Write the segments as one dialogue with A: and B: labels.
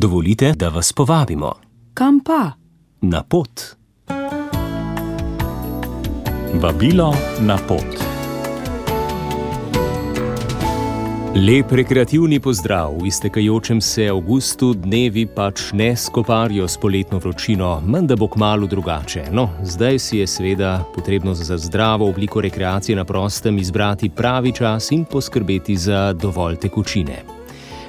A: Dovolite, da vas povabimo
B: Kam pa?
A: na pot. Vabilo na pot. Lep rekreativni pozdrav v iztekajočem se avgustu, dnevi pač ne skoparijo s poletno vročino, menda bo kmalo drugače. No, zdaj si je seveda potrebno za zdravo obliko rekreacije na prostem izbrati pravi čas in poskrbeti za dovolj tekočine.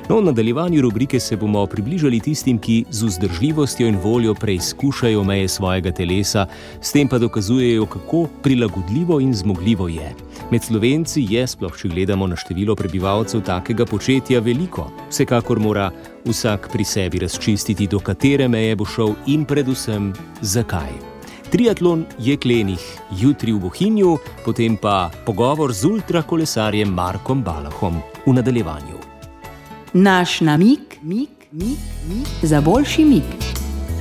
A: No, v nadaljevanju rubrike se bomo približali tistim, ki z vzdržljivostjo in voljo preizkušajo meje svojega telesa, s tem pa dokazujejo, kako prilagodljivo in zmogljivo je. Med slovenci je, sploh če gledamo na število prebivalcev takega početja, veliko. Vsekakor mora vsak pri sebi razčistiti, do katere meje bo šel in predvsem zakaj. Triatlon je klenih, jutri v Bohinju, potem pa pogovor z ultrakolesarjem Markom Balahom v nadaljevanju.
B: Naš namik, mik, mik, mik za boljši mik.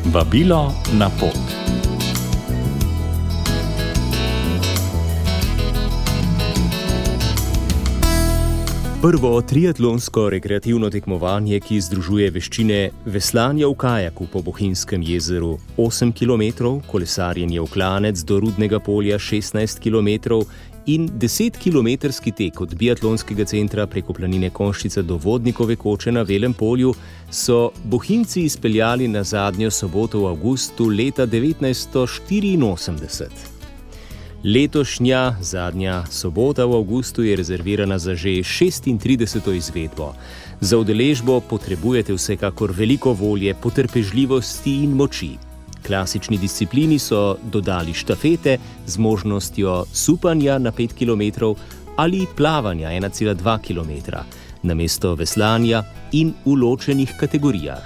A: Vabilo na pot. Prvo triatlonsko rekreativno tekmovanje, ki združuje veščine veslanja v kajaku po Bohinjskem jezeru 8 km, kolesarjenje v klanec do Rudnega polja 16 km in 10 km tek od biatlonskega centra preko planine Konščica do Vodnikove koče na Velem polju, so Bohinjci izpeljali na zadnjo soboto v avgustu leta 1984. Letošnja zadnja sobota v avgustu je rezervirana za že 36. izvedbo. Za udeležbo potrebujete vsekakor veliko volje, potrpežljivosti in moči. Klasični disciplini so dodali štafete z možnostjo supanja na 5 km ali plavanja 1,2 km, namesto veslanja in v ločenih kategorijah.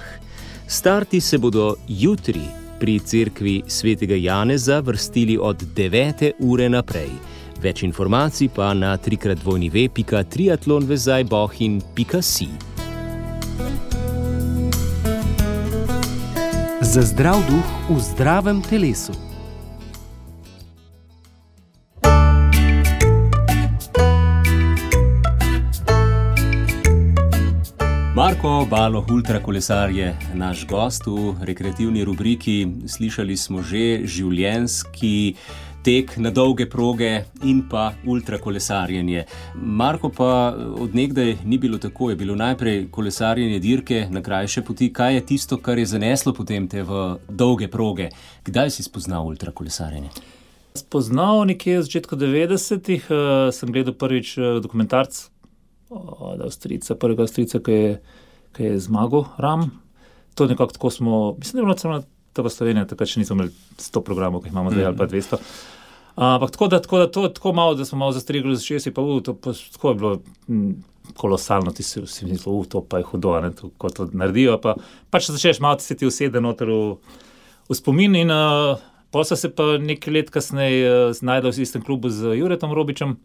A: Starti se bodo jutri pri cerkvi svetega Janeza vrstili od 9. ure naprej. Več informacij pa na trikratvojnive.triatlonvezajbohin.si.
C: Za zdrav duh v zdravem telesu.
A: Marko Balo, ultrakolesar je naš gost v rekreativni rubriki. Slišali smo že življenski tek na dolge proge in pa ultrakolesarjenje. Marko pa odnegdaj ni bilo tako, je bilo najprej kolesarjenje dirke na krajše poti. Kaj je tisto, kar je zaneslo potem te v dolge proge? Kdaj si spoznal ultrakolesarjenje?
D: Spoznal nekje v začetku 90-ih, uh, sem gledal prvič uh, dokumentarc od Avstrijca, prvega Avstrijca, ki je, ki je zmagal Ram. To nekako tako smo, mislim, da je bilo celo tako Slovenija, takrat še nismo imeli 100 programov, ki jih imamo zdaj, ali pa 200. Ampak tako da, tako da to tako malo, da smo malo zastrigli za 60, pa uh, to pa tako je bilo mm, kolosalno, ti si si mislil, uh, to pa je hudo, ne, to, ko to naredijo. Pa, pač začneš malo se ti usede noter v, v spomin in uh, pol so se pa nekaj let kasneje uh, znajdel v istem klubu z Juretom Robičem.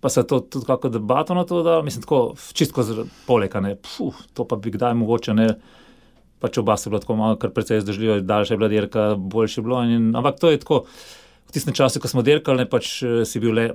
D: Pa se je to tudi kako debato na to dal, mislim, tako čistko z polega, ne, Puh, to pa bi kdaj mogoče ne. Pač oba sta bila tako malo, kar precej zdržljiva, daljša je bila dirka, boljše je bilo. In, ampak to je tako, v tistem času, ko smo dirkali, ne, pač eh, si bil le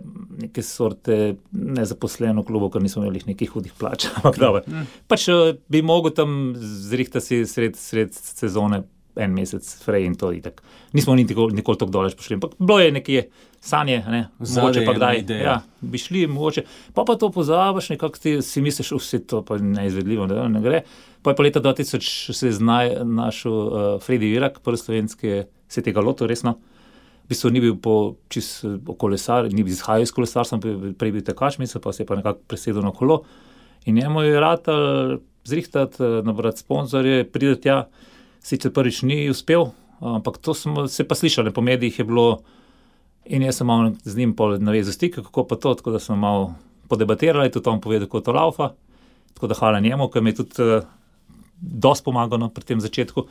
D: neke sorte nezaposlen v klubu, ker nismo imeli nekih hudih plač. Ampak dobro. Pač eh, bi mogel tam zrihtati sred, sred sezone en mesec, frej in to itak. Nismo niti nikoli, nikoli tako daleč prišli. Ampak bilo je nekje sanje, ne, mogoče pa kdaj. Ja, bi šli, mogoče. Pa pa to pozabiš, nekako ti si misliš, vse to pa neizvedljivo, da ne gre. Pa je pa leta 2000 se znaj, našel uh, Fredi Virak, prvi slovenski, se tega lotil resno. V bistvu ni bil po čist eh, kolesar, ni bil izhajal iz kolesarstva, prej bil tekač, mislim, pa se je pa nekako presedel na kolo. In njemu je rad zrihtati, eh, nabrati sponzorje, priti tja. Sicer prvič ni uspel, ampak to smo se pa slišali, po medijih je bilo. In jaz sem malo z njim navezal stik, kako pa to, tako da smo malo podebatirali, tudi on povedal, kako to laufa. Tako da hvala njemu, ki mi je tudi uh, dosti pomagal no, pri tem začetku.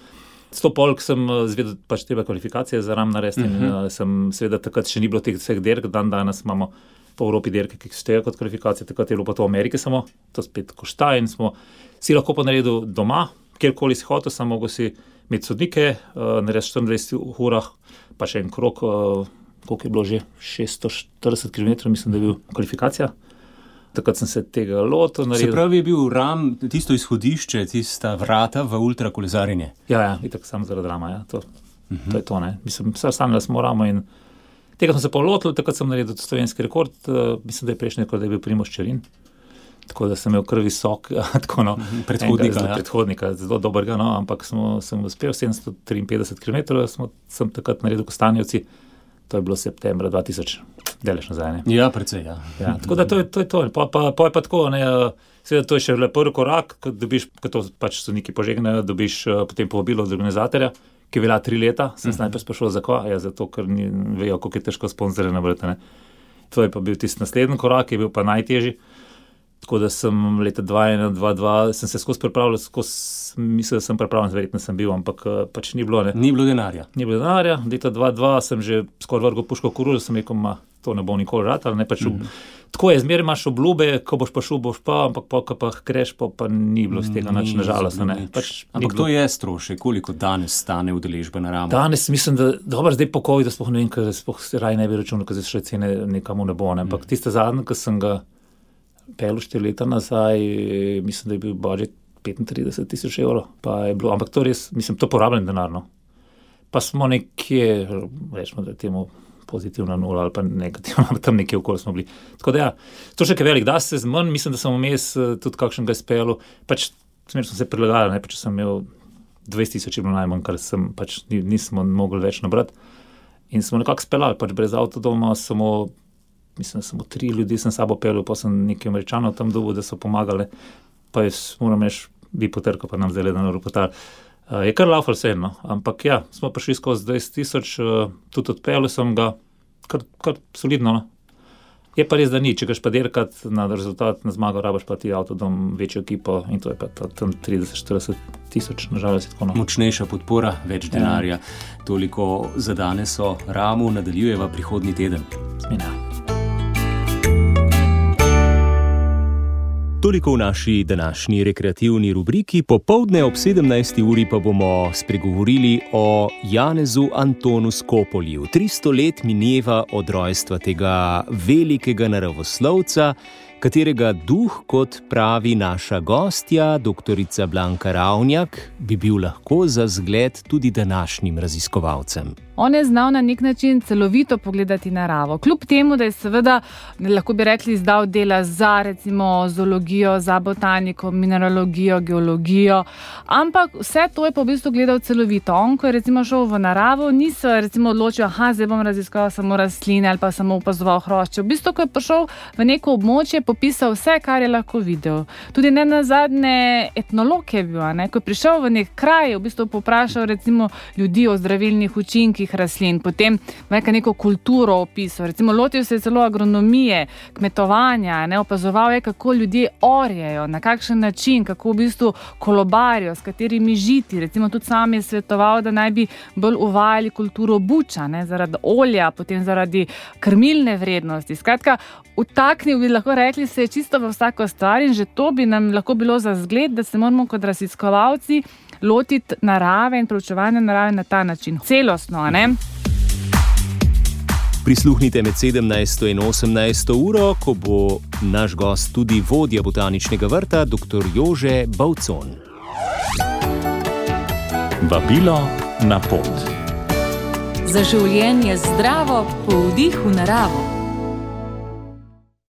D: Sto polk sem uh, zvedel, pač treba kvalifikacije za ram narediti. Uh -huh. in, uh, sem seveda takrat še ni bilo teh vseh dirk, dan danes imamo po Evropi dirke, ki štejejo kot kvalifikacije, takrat je bilo pa to v Ameriki samo, to spet košta in smo si lahko pa naredil doma, kjerkoli si hotel, samo mogo si imeti sodnike, uh, narediti 24 urah, pa še en krok, uh, koliko je bilo že, 640 km, mislim, da je bil kvalifikacija. takrat sem se tega lotil.
A: Se
D: naredil-
A: pravi, je bil ram tisto izhodišče, tista vrata v ultrakolezarjenje.
D: Ja, ja itak samo zaradi drama. Ja. To, uh -huh. to je to. Ne. Mislim, vse ostalo smo ramo in tega sem se pa lotil, takrat sem naredil slovenski rekord. Uh, mislim, da je prejšnji rekord, da je bil Primoš Čerin. Tako da sem imel kar visok, tako no,
A: Predhodnika,
D: enega
A: ja.
D: predhodnika, zelo dobrega, no, ampak smo, sem uspel 753 km, smo, sem takrat naredil Kostanjevci, to je bilo septembra 2000, delež nazaj. Ne.
A: Ja, precej. Ja.
D: Ja, tako da to je to. Je to. Pa, pa, pa je pa tako, ne, seveda to je še le prvi korak, ko dobiš, ko to pač so neki požegnajo, dobiš potem povabilo od organizatorja, ki velja tri leta. Sem uh -huh. najprej sprašal, zakaj, ja, zato ker ni, vejo, kako je težko sponzorje nabrati. Ne. To je pa bil tisti naslednji korak, ki je bil pa najtežji. Tako da sem leta 2021-2022 sem se skozi pripravljal, skozi mislil, da sem pripravljen, verjetno sem bil, ampak eh, pač ni bilo. Ne.
A: Ni bilo denarja.
D: Ni bilo denarja, leta 2002 sem že skoraj vrgel puško v koruzo, sem rekel, ma, to ne bo nikoli rad. Ne, pač, mm. -hmm. Tako je, zmeraj imaš obljube, ko boš pa šel, boš pa, ampak pa, ko pa greš, pa, pa ni bilo z tega nič,
A: Ni
D: nažalost. Ne. Pač,
A: Ampak
D: bilo.
A: to je strošek, koliko danes stane udeležba na ramu.
D: Danes mislim, da dobro, zdaj po COVID, da sploh ne vem, ker sploh se raj ne bi računal, ker zdaj še cene nekamo ne bo. Ne. Ampak tiste zadnje, ki sem ga pel štiri leta nazaj, mislim, da je bil budžet 35 tisoč evrov, pa je bilo, ampak to res, mislim, to porabljen denarno. Pa smo nekje, rečemo, da je temu pozitivna nula ali pa negativna, ali tam nekje okoli smo bili. Tako da ja, to še kaj velik, da se z manj, mislim, da sem vmes eh, tudi kakšnega spelu, pač smer sem se prilagajal, ne, pač sem imel 20 tisoč je bilo najmanj, kar sem pač ni- nismo mogli več nabrati. In smo nekako speljali, pač brez avtodoma, samo, mislim, samo tri ljudi sem sabo pel, pa sem nekaj američanov tam dobil, da so pomagali, pa jaz moram reči, bi potrkal, pa nam zdaj le na ropotar. Uh, je kar laufal vse eno, ampak ja, smo prišli skozi 20 tisoč, uh, tudi odpeljal sem ga, kar, kar solidno. No. Je pa res, da ni, če greš pa dirkat na rezultat, na zmago, rabaš pa ti avtodom, večjo ekipo in to je pa ta- tam 30-40 tisoč, nažalost, je tako. No.
A: Močnejša podpora, več denarja. Toliko za danes o ramu, nadaljujeva prihodnji teden.
D: Ja.
A: Toliko v naši današnji rekreativni rubriki, popovdne ob 17. uri pa bomo spregovorili o Janezu Antonu Skopolju. 300 let mineva od rojstva tega velikega naravoslovca, katerega duh, kot pravi naša gostja, dr. Blanka Ravnjak, bi bil lahko za zgled tudi današnjim raziskovalcem.
E: On je znal na nek način celovito pogledati naravo. Kljub temu, da je seveda, lahko bi rekli, izdal dela za recimo zoologijo, za botaniko, mineralogijo, geologijo, ampak vse to je pa v bistvu gledal celovito. On, ko je recimo šel v naravo, ni se odločil, da bom raziskoval samo rastline ali pa samo opazoval hrošče. V bistvu, ko je prišel v neko območje, je popisal vse, kar je lahko videl. Tudi ne na zadnje etnolog je bil, ne? ko je prišel v nek kraj, v bistvu poprašal recimo ljudi o zdravilnih učinkih rastlin, potem neka neko kulturo opisal, recimo lotil se je celo agronomije, kmetovanja, ne opazoval je, kako ljudje orjejo, na kakšen način, kako v bistvu kolobarijo, s katerimi žiti. Recimo tudi sam je svetoval, da naj bi bolj uvajali kulturo buča, ne, zaradi olja, potem zaradi krmilne vrednosti. Skratka, Vtaknil bi lahko rekli, se je čisto v vsako stvar in že to bi nam lahko bilo za zgled, da se moramo kot raziskovalci lotiti narave in preučevanja narave na ta način, celostno. a ne?
A: Prisluhnite med 17. in 18. uro, ko bo naš gost tudi vodja botaničnega vrta, dr. Jože Bavcon.
F: Vabilo na pot.
B: Za življenje zdravo, po vdihu naravo.